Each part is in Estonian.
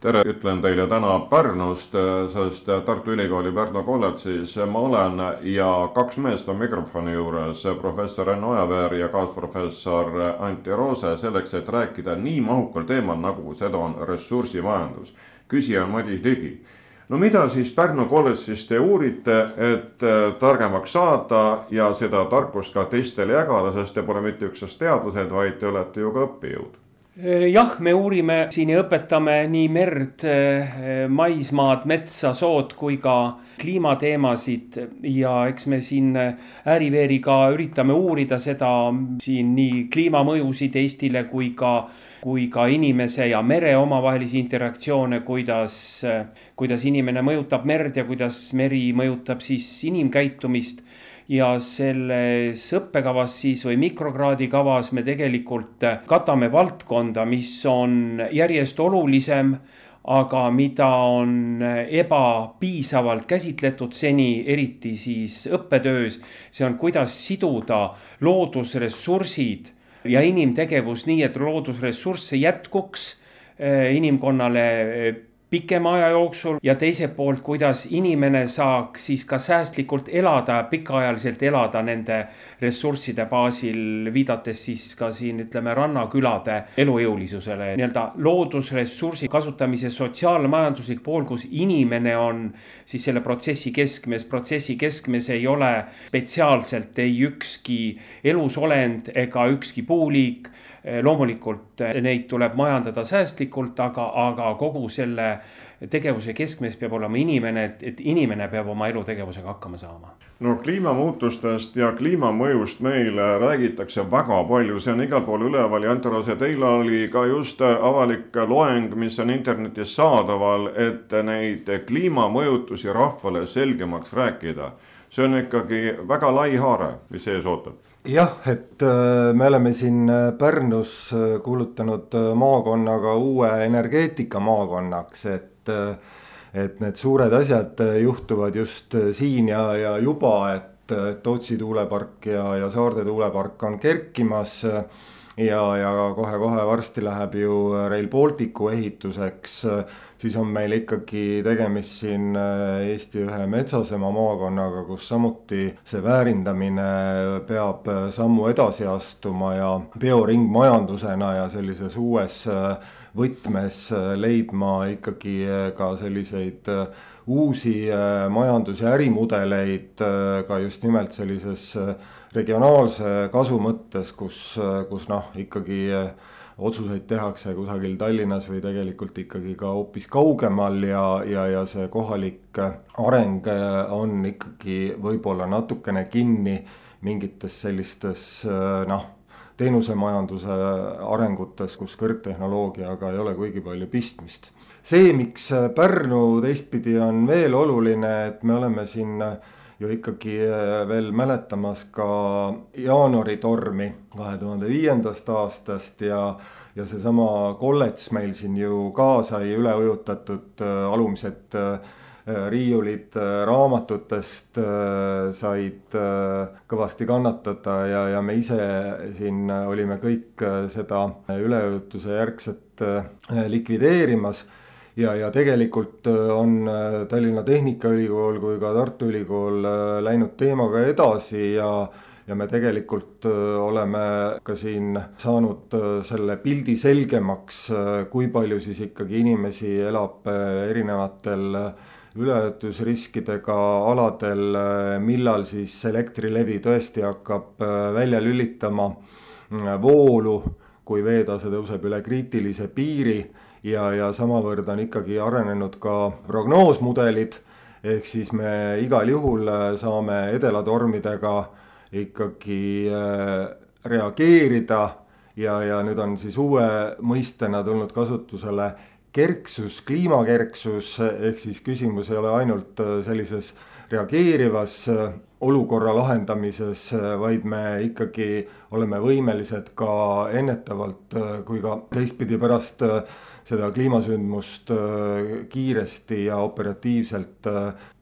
tere, ütlen teile täna Pärnust, sest Tartu Ülikooli Pärnu kolledžis ma olen ja kaks meest on mikrofoni juures, professor Enn Ojaveer ja kaasprofessor Anti Roose, selleks, et rääkida nii mahukal teemal, nagu seda on ressursimajandus. küsija on Madis Ligi. no mida siis Pärnu kolledžis te uurite, et targemaks saada ja seda tarkust ka teistele jagada, sest te pole mitte üksnes teadlased, vaid te olete ju ka õppejõud jah, me uurime siin ja õpetame nii merd, äh, maismaad, metsa, sood kui ka kliimateemasid. Ja eks me siin ääri-veeriga üritame uurida seda siin nii kliimamõjusid Eestile kui ka, kui ka inimese ja mere omavahelisi interaktsioone, kuidas, kuidas inimene mõjutab merd ja kuidas meri mõjutab siis inimkäitumist ja selles õppekavas siis või mikrokraadi kavas me tegelikult katame valdkonda, mis on järjest olulisem aga mida on ebapiisavalt käsitletud seni, eriti siis õppetöös. see on, kuidas siduda loodusressursid ja inimtegevus nii, et loodusressursse jätkuks eh, inimkonnale pikema aja jooksul ja teiselt poolt, kuidas inimene saaks siis ka säästlikult elada, pikaajaliselt elada nende ressursside baasil, viidates siis ka siin ütleme rannakülade elujõulisusele, nii-öelda loodusressursi kasutamise sotsiaalmajanduslik pool, kus inimene on siis selle protsessi keskmes, protsessi keskmes ei ole spetsiaalselt ei ükski elusolend ega ükski puuliik. Loomulikult neid tuleb majandada säästlikult, aga, aga kogu selle tegevuse keskmes peab olema inimene, et, et inimene peab oma elutegevusega hakkama saama. no kliimamuutustest ja kliimamõjust meile räägitakse väga palju, see on igal pool üleval ja Anto Rase, teil oli ka just avalik loeng, mis on internetis saadaval, et neid kliimamõjutusi rahvale selgemaks rääkida. see on ikkagi väga lai haare, mis ees ootab jah, et äh, me oleme siin äh, Pärnus äh, kuulutanud maakonnaga uue energeetika maakonnaks, et et need suured asjad juhtuvad just siin ja, ja juba, et Tootsi tuulepark ja, ja Saarde tuulepark on kerkimas ja, ja kohe-kohe varsti läheb ju Rail Balticu ehituseks siis on meil ikkagi tegemist siin äh, Eesti ühe metsasema maakonnaga, kus samuti see väärindamine peab äh, sammu edasi astuma ja bioringmajandusena ja sellises uues äh, võtmes leidma ikkagi ka selliseid uusi majandus- ja ärimudeleid ka just nimelt sellises regionaalse kasu mõttes, kus, kus noh, ikkagi otsuseid tehakse kusagil Tallinnas või tegelikult ikkagi ka hoopis kaugemal ja, ja, ja see kohalik areng on ikkagi võib-olla natukene kinni mingites sellistes noh, teenusemajanduse arengutes, kus kõrgtehnoloogiaga ei ole kuigi palju pistmist. see, miks Pärnu teistpidi on veel oluline, et me oleme siin ju ikkagi veel mäletamas ka jaanuaritormi kahe tuhande viiendast aastast ja ja seesama kolledž meil siin ju ka sai üle ujutatud, äh, alumised äh, riiulid raamatutest said kõvasti kannatada ja, ja me ise siin olime kõik seda üleujutuse järgset likvideerimas ja, ja tegelikult on Tallinna Tehnikaülikool kui ka Tartu Ülikool läinud teemaga edasi ja ja me tegelikult oleme ka siin saanud selle pildi selgemaks, kui palju siis ikkagi inimesi elab erinevatel üleujutusriskidega aladel, millal siis Elektrilevi tõesti hakkab välja lülitama voolu, kui veetase tõuseb üle kriitilise piiri ja, ja samavõrd on ikkagi arenenud ka prognoosmudelid, ehk siis me igal juhul saame edelatormidega ikkagi äh, reageerida. Ja, ja nüüd on siis uue mõistena tulnud kasutusele kerksus, kliimakerksus, ehk siis küsimus ei ole ainult sellises reageerivas olukorra lahendamises, vaid me ikkagi oleme võimelised ka ennetavalt kui ka teistpidi pärast seda kliimasündmust kiiresti ja operatiivselt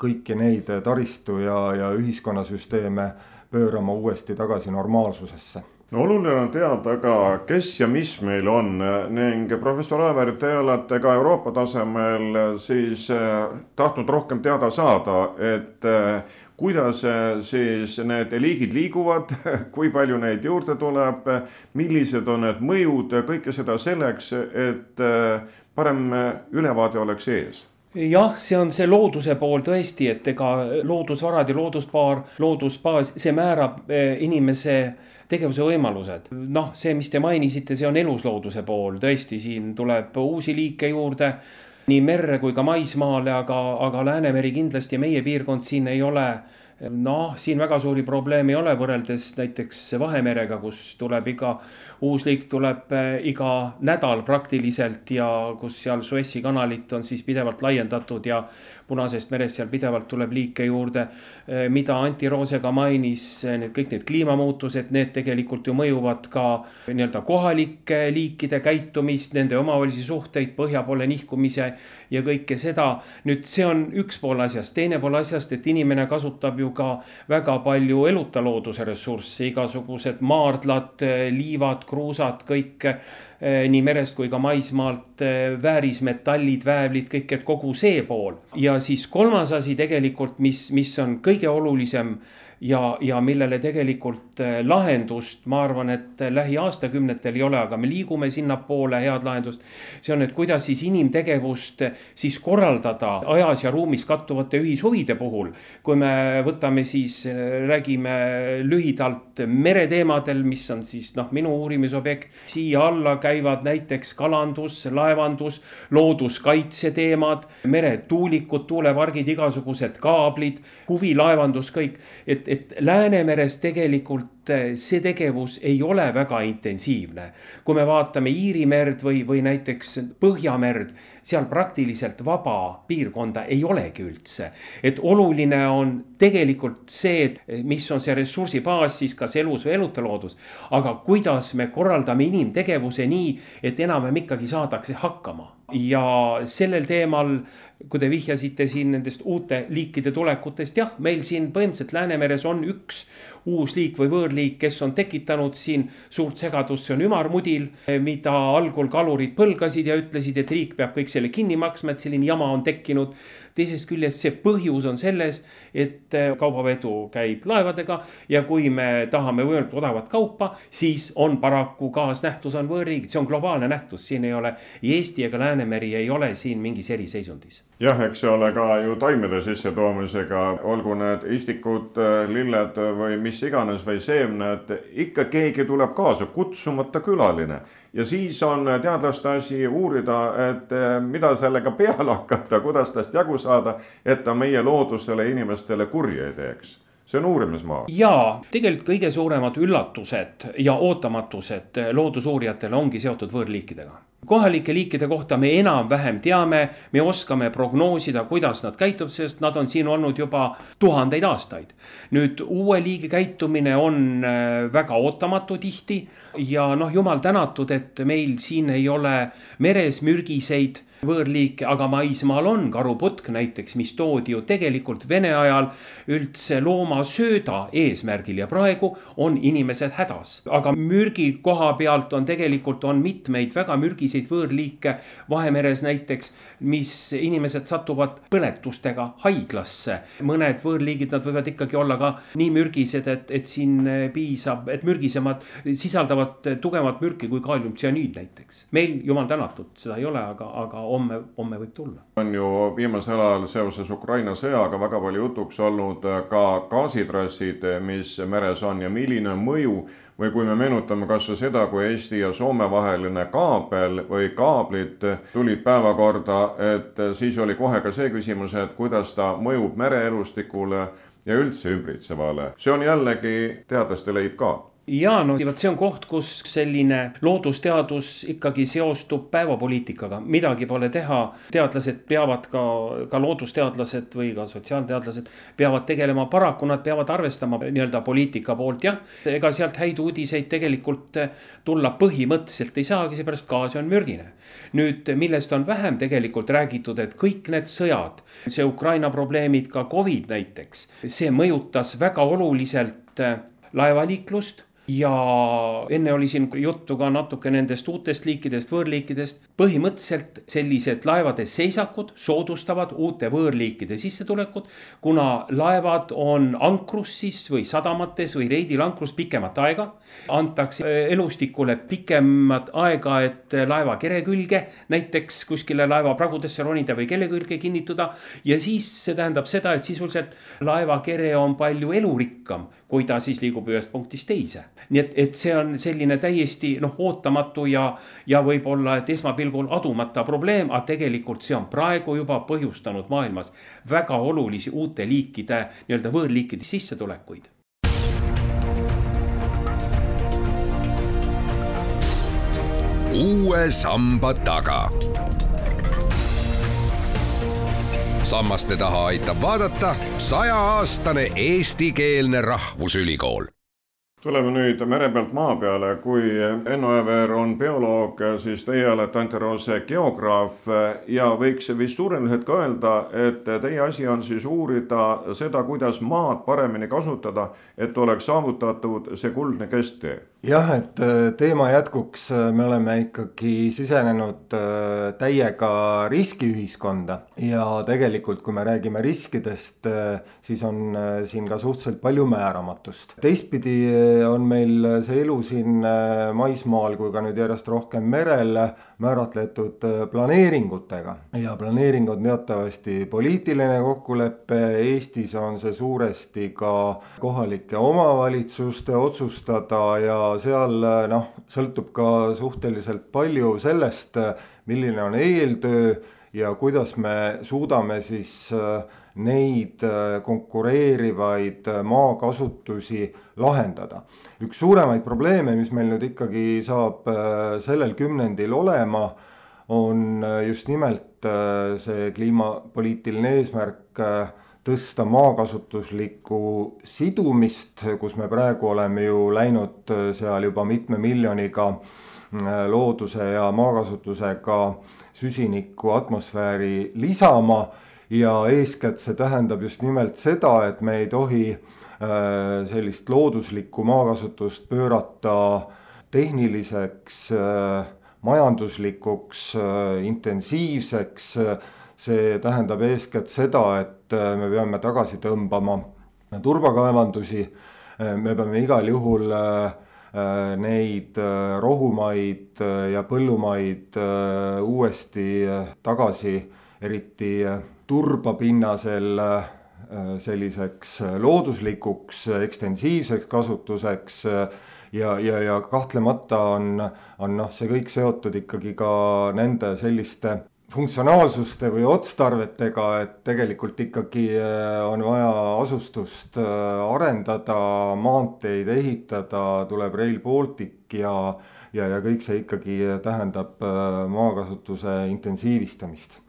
kõiki neid taristu ja, ja ühiskonnasüsteeme pöörama uuesti tagasi normaalsusesse no oluline on teada ka, kes ja mis meil on ning professor Aivar, te olete ka Euroopa tasemel siis eh, tahtnud rohkem teada saada, et eh, kuidas eh, siis need liigid liiguvad, kui palju neid juurde tuleb, millised on need mõjud, kõike seda selleks, et parem ülevaade oleks ees. Jah, see on see looduse pool tõesti, et ega loodusvarad ja looduspaar, loodusbaas, see määrab eh, inimese tegevuse võimalused. noh, see, mis te mainisite, see on eluslooduse pool, tõesti, siin tuleb uusi liike juurde nii merre kui ka maismaale, aga, aga Läänemeri kindlasti meie piirkond siin ei ole noh, siin väga suuri probleeme ei ole võrreldes näiteks Vahemerega, kus tuleb iga uus liik tuleb eh, iga nädal praktiliselt ja kus seal Suessi kanalit on siis pidevalt laiendatud ja Punasest merest seal pidevalt tuleb liike juurde. Eh, mida Anti Roose ka mainis, eh, need kõik need kliimamuutused, need tegelikult ju mõjuvad ka nii-öelda kohalike liikide käitumist, nende omavahelisi suhteid, põhja poole nihkumise ja kõike seda. nüüd see on üks pool asjast, teine pool asjast, et inimene kasutab ju ka väga palju eluta looduse ressursse, igasugused maardlad, liivad kruusad, kõik nii merest kui ka maismaalt, eh, väärismetallid, väävlid, kõik, et kogu see pool. ja siis kolmas asi tegelikult, mis, mis on kõige olulisem ja, ja millele tegelikult äh, lahendust, ma arvan, et lähiaastakümnetel ei ole, aga me liigume sinnapoole, head lahendust. see on, et kuidas siis inimtegevust siis korraldada ajas ja ruumis kattuvate ühishuvide puhul. kui me võtame siis, räägime lühidalt mereteemadel, mis on siis noh, minu uurimisobjekt. siia alla käivad näiteks kalandus, laevandus, looduskaitse teemad, meretuulikud, tuulepargid, igasugused kaablid, huvilaevandus, kõik, et et Läänemeres tegelikult see tegevus ei ole väga intensiivne. kui me vaatame Iiri merd või, või näiteks Põhjamerd, seal praktiliselt vaba piirkonda ei olegi üldse. et oluline on tegelikult see, mis on see ressursibaas siis kas elus või eluta loodus. aga kuidas me korraldame inimtegevuse nii, et enam-vähem ikkagi saadakse hakkama ja sellel teemal, kui te vihjasite siin nendest uute liikide tulekutest, jah, meil siin põhimõtteliselt Läänemeres on üks uus liik või võõrliik, kes on tekitanud siin suurt segadust, see on ümarmudil. mida algul kalurid põlgasid ja ütlesid, et riik peab kõik selle kinni maksma, et selline jama on tekkinud. Teisest küljest see põhjus on selles, et äh, kaubavedu käib laevadega ja kui me tahame võimalikult odavat kaupa, siis on paraku kaasnähtus on võõrriigid, see on globaalne nähtus, siin ei ole Eesti ega Läänemeri ei ole siin mingis eriseisundis. Jah, eks see ole ka ju taimede sissetoomisega, olgu need istikud, lilled või mis iganes või seemned, ikka keegi tuleb kaasa, kutsumata külaline. ja siis on teadlaste asi uurida, et mida sellega peale hakata, kuidas tast jagu saada, et ta meie loodusele, inimestele kurja ei teeks see on uurimismaa. ja tegelikult kõige suuremad üllatused ja ootamatused loodusuurijatele ongi seotud võõrliikidega kohalike liikide kohta me enam-vähem teame, me oskame prognoosida, kuidas nad käituvad, sest nad on siin olnud juba tuhandeid aastaid. nüüd uue liigi käitumine on äh, väga ootamatu tihti ja noh, jumal tänatud, et meil siin ei ole meres mürgiseid võõrliike, aga maismaal on karuputk näiteks, mis toodi ju tegelikult Vene ajal üldse loomasööda eesmärgil ja praegu on inimesed hädas. aga mürgi koha pealt on tegelikult on mitmeid väga mürgiseid võõrliike Vahemeres näiteks, mis inimesed satuvad põletustega haiglasse. mõned võõrliigid, nad võivad ikkagi olla ka nii mürgised, et, et siin piisab, et mürgisemad sisaldavad tugevat mürki kui kaaliumtsüaniid näiteks. meil jumal tänatud, seda ei ole, aga, aga homme, homme võib tulla. on ju viimasel ajal seoses Ukraina sõjaga väga palju jutuks olnud äh, ka gaasitrassid, mis meres on ja milline mõju või kui me meenutame kasvõi seda, kui Eesti ja Soome vaheline kaabel või kaablid tulid päevakorda, et siis oli kohe ka see küsimus, et kuidas ta mõjub mereelustikule ja üldse ümbritsevale. see on jällegi teadlaste leib ka ja no vot see on koht, kus selline loodusteadus ikkagi seostub päevapoliitikaga, midagi pole teha. teadlased peavad ka, ka loodusteadlased või ka sotsiaalteadlased peavad tegelema, paraku nad peavad arvestama nii-öelda poliitika poolt, jah. ega sealt häid uudiseid tegelikult tulla põhimõtteliselt ei saagi, seepärast gaas on mürgine. nüüd, millest on vähem tegelikult räägitud, et kõik need sõjad, see Ukraina probleemid, ka Covid näiteks, see mõjutas väga oluliselt laevaliiklust ja enne oli siin juttu ka natuke nendest uutest liikidest, võõrliikidest. põhimõtteliselt sellised laevade seisakud soodustavad uute võõrliikide sissetulekut, kuna laevad on ankrus siis või sadamates või reidil ankrus pikemat aega. antakse elustikule pikemat aega, et laeva kere külge näiteks kuskile laeva pragudesse ronida või kelle külge kinnituda. ja siis see tähendab seda, et sisuliselt laeva kere on palju elurikkam, kui ta siis liigub ühest punktist teise nii et, et see on selline täiesti noh, ootamatu ja, ja võib-olla, et esmapilgul adumata probleem, aga tegelikult see on praegu juba põhjustanud maailmas väga olulisi uute liikide, nii-öelda võõrliikide sissetulekuid. uue samba taga sammaste taha aitab vaadata sajaaastane eestikeelne rahvusülikool tuleme nüüd mere pealt maa peale, kui Enno Ever on bioloog, siis teie olete Anti Roose geograaf ja võiks vist suureliselt ka öelda, et teie asi on siis uurida seda, kuidas maad paremini kasutada, et oleks saavutatud see kuldne kesktee. Jah, et teema jätkuks me oleme ikkagi sisenenud äh, täiega riskiühiskonda ja tegelikult, kui me räägime riskidest, äh, siis on äh, siin ka suhteliselt palju määramatust. teistpidi on meil see elu siin äh, maismaal kui ka nüüd järjest rohkem merel määratletud äh, planeeringutega. Ja planeering on teatavasti poliitiline kokkulepe, Eestis on see suuresti ka kohalike omavalitsuste otsustada ja seal äh, noh, sõltub ka suhteliselt palju sellest, milline on eeltöö ja kuidas me suudame siis neid konkureerivaid maakasutusi lahendada. üks suuremaid probleeme, mis meil nüüd ikkagi saab äh, sellel kümnendil olema, on äh, just nimelt äh, see kliimapoliitiline eesmärk tõsta maakasutuslikku sidumist, kus me praegu oleme ju läinud seal juba mitme miljoniga looduse ja maakasutusega süsinikku atmosfääri lisama ja eeskätt see tähendab just nimelt seda, et me ei tohi äh, Äh, sellist looduslikku maakasutust pöörata tehniliseks, äh, majanduslikuks, äh, intensiivseks. see tähendab eeskätt seda, et me peame tagasi tõmbama turbakaevandusi. me peame igal juhul neid rohumaid ja põllumaid uuesti tagasi, eriti turbapinnasel Äh, selliseks äh, looduslikuks äh, ekstensiivseks kasutuseks ja, ja, ja kahtlemata on, on noh, see kõik seotud ikkagi ka nende selliste funktsionaalsuste või otstarvetega, et tegelikult ikkagi on vaja asustust arendada, maanteid ehitada, tuleb Rail Baltic ja, ja, ja kõik see ikkagi tähendab maakasutuse intensiivistamist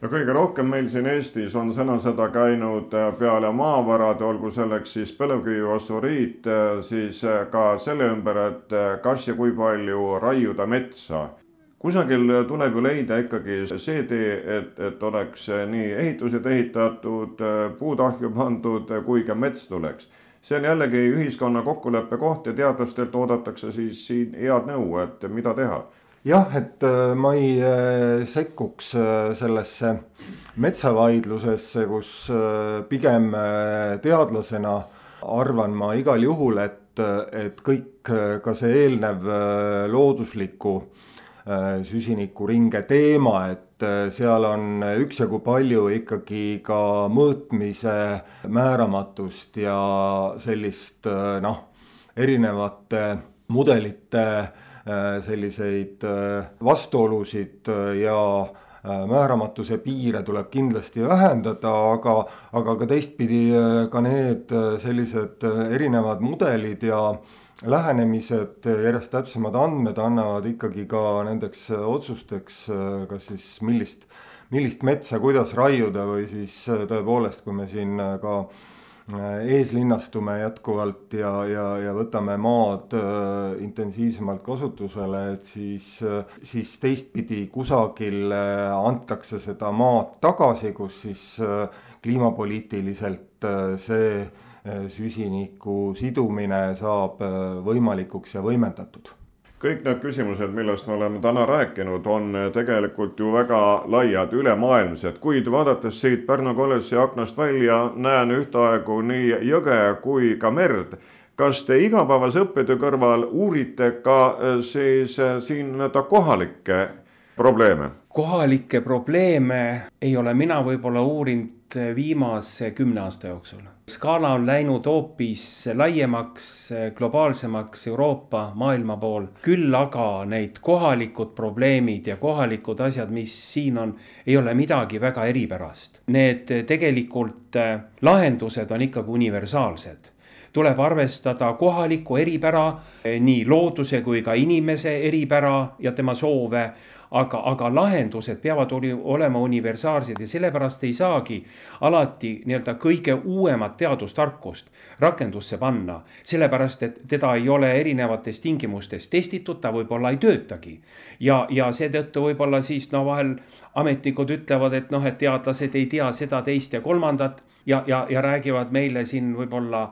no kõige rohkem meil siin Eestis on sõnasõda käinud peale maavarade, olgu selleks siis põlevkivi, fosforiit, siis ka selle ümber, et kas ja kui palju raiuda metsa. Kusagil tuleb ju leida ikkagi see tee, et, et oleks nii ehitused ehitatud, puud ahju pandud, kui ka mets tuleks. See on jällegi ühiskonna kokkuleppe koht ja teadlastelt oodatakse siis siin head nõu, et mida teha. Jah, et äh, ma ei äh, sekkuks äh, sellesse metsavaidlusesse, kus pigem teadlasena arvan ma igal juhul, et, et kõik ka see eelnev loodusliku süsinikuringe teema, et seal on üksjagu palju ikkagi ka mõõtmise määramatust ja sellist noh, erinevate mudelite Äh, selliseid äh, vastuolusid äh, ja määramatuse piire tuleb kindlasti vähendada, aga, aga ka teistpidi ka need sellised erinevad mudelid ja lähenemised, järjest täpsemad andmed annavad ikkagi ka nendeks otsusteks, kas siis millist, millist metsa, kuidas raiuda või siis tõepoolest, kui me siin ka eeslinnastume jätkuvalt ja, ja, ja võtame maad äh, intensiivsemalt kasutusele, et siis, siis teistpidi kusagil antakse seda maad tagasi, kus siis äh, kliimapoliitiliselt äh, see äh, süsiniku sidumine saab äh, võimalikuks ja võimendatud kõik need küsimused, millest me oleme täna rääkinud, on tegelikult ju väga laiad, ülemaailmsed, kuid vaadates siit Pärnu kolledži aknast välja, näen ühtaegu nii jõge kui ka merd. kas te igapäevase õppetöö kõrval uurite ka siis siin nii-öelda kohalikke probleeme? kohalikke probleeme ei ole mina võib-olla uurinud viimase kümne aasta jooksul. Skaala on läinud hoopis laiemaks, globaalsemaks Euroopa, maailma pool. küll aga need kohalikud probleemid ja kohalikud asjad, mis siin on, ei ole midagi väga eripärast. Need tegelikult äh, lahendused on ikkagi universaalsed tuleb arvestada kohalikku eripära, äh, nii looduse kui ka inimese eripära ja tema soove aga, aga lahendused peavad oli, olema universaalsed ja sellepärast ei saagi alati nii-öelda kõige uuemat teadustarkust rakendusse panna. sellepärast, et teda ei ole erinevates tingimustes testitud, ta võib-olla ei töötagi. ja, ja seetõttu võib-olla siis no vahel ametnikud ütlevad, et noh, et teadlased ei tea seda, teist ja kolmandat ja, ja, ja räägivad meile siin võib-olla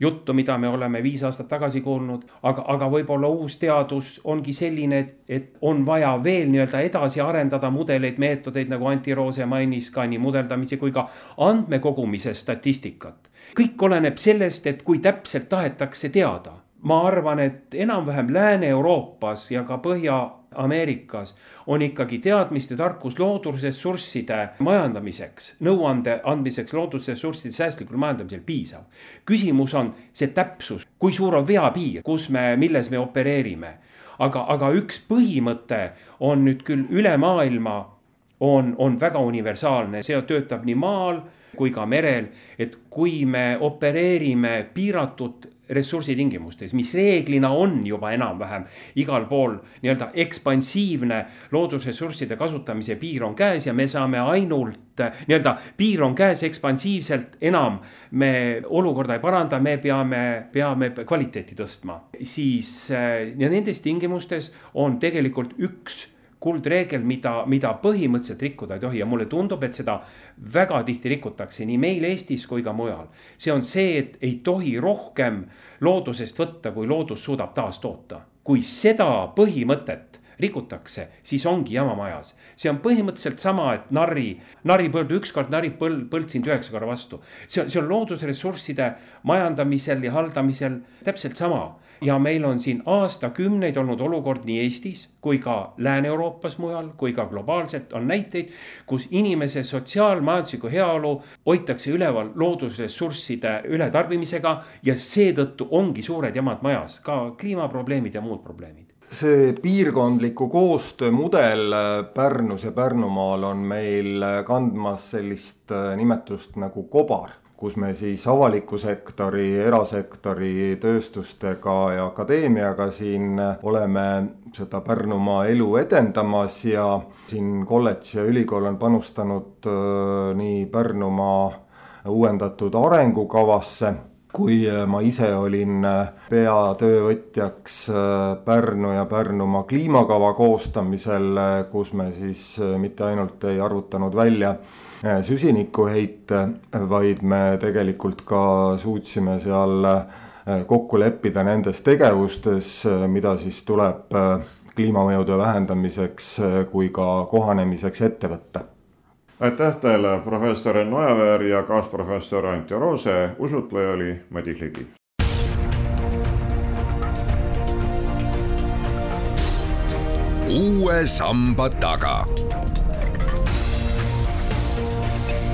juttu, mida me oleme viis aastat tagasi kuulnud, aga, aga võib-olla uus teadus ongi selline, et, et on vaja veel nii-öelda edasi arendada mudeleid, meetodeid, nagu Anti Roose mainis ka nii mudeldamise kui ka andmekogumise statistikat. kõik oleneb sellest, et kui täpselt tahetakse teada ma arvan, et enam-vähem Lääne-Euroopas ja ka Põhja Ameerikas on ikkagi teadmiste tarkus loodusressursside majandamiseks, nõuande andmiseks loodusressursside säästlikul majandamisel piisav. küsimus on see täpsus, kui suur on veapiir, kus me, milles me opereerime. aga, aga üks põhimõte on nüüd küll üle maailma, on, on väga universaalne, see töötab nii maal kui ka merel, et kui me opereerime piiratud ressursitingimustes, mis reeglina on juba enam-vähem igal pool nii-öelda ekspansiivne loodusressursside kasutamise piir on käes ja me saame ainult nii-öelda piir on käes ekspansiivselt enam me olukorda ei paranda, me peame, peame kvaliteeti tõstma, siis ja nendes tingimustes on tegelikult üks kuldreegel, mida, mida põhimõtteliselt rikkuda ei tohi ja mulle tundub, et seda väga tihti rikutakse nii meil Eestis kui ka mujal. see on see, et ei tohi rohkem loodusest võtta, kui loodus suudab taastoota. kui seda põhimõtet rikutakse, siis ongi jama majas. see on põhimõtteliselt sama, et narri, nari põldu ükskord, nari põld, põld sind üheksa korra vastu. see on, see on loodusressursside majandamisel ja haldamisel täpselt sama ja meil on siin aastakümneid olnud olukord nii Eestis kui ka Lääne-Euroopas mujal kui ka globaalselt on näiteid, kus inimese sotsiaalmajanduslikku heaolu hoitakse üleval loodusressursside ületarbimisega ja seetõttu ongi suured jamad majas, ka kliimaprobleemid ja muud probleemid. See piirkondliku koostöö mudel Pärnus ja Pärnumaal on meil kandmas sellist nimetust nagu kobar kus me siis avaliku sektori, erasektori, tööstustega ja akadeemiaga siin oleme seda Pärnumaa elu edendamas ja siin kolledž ja ülikool on panustanud äh, nii Pärnumaa uuendatud arengukavasse kui ma ise olin äh, peatöövõtjaks äh, Pärnu ja Pärnumaa kliimakava koostamisel, kus me siis mitte ainult ei arvutanud välja Äh, süsinikuheite, vaid me tegelikult ka suutsime seal äh, kokku leppida nendes tegevustes, äh, mida siis tuleb kliimamõjude vähendamiseks kui ka kohanemiseks ette võtta. Aitäh teile, professor Enn Ojaveer ja kaasprofessor Anti Roose, usutleja oli Madis Ligi. uue samba taga